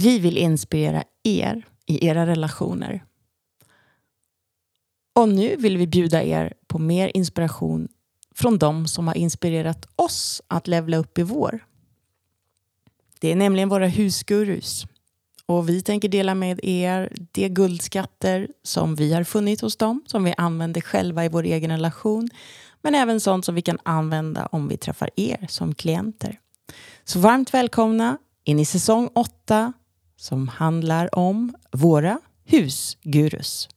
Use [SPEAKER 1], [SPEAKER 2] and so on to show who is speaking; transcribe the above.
[SPEAKER 1] Vi vill inspirera er i era relationer. Och nu vill vi bjuda er på mer inspiration från de som har inspirerat oss att levla upp i vår. Det är nämligen våra husgurus. Och vi tänker dela med er de guldskatter som vi har funnit hos dem, som vi använder själva i vår egen relation, men även sånt som vi kan använda om vi träffar er som klienter. Så varmt välkomna in i säsong 8 som handlar om våra husgurus.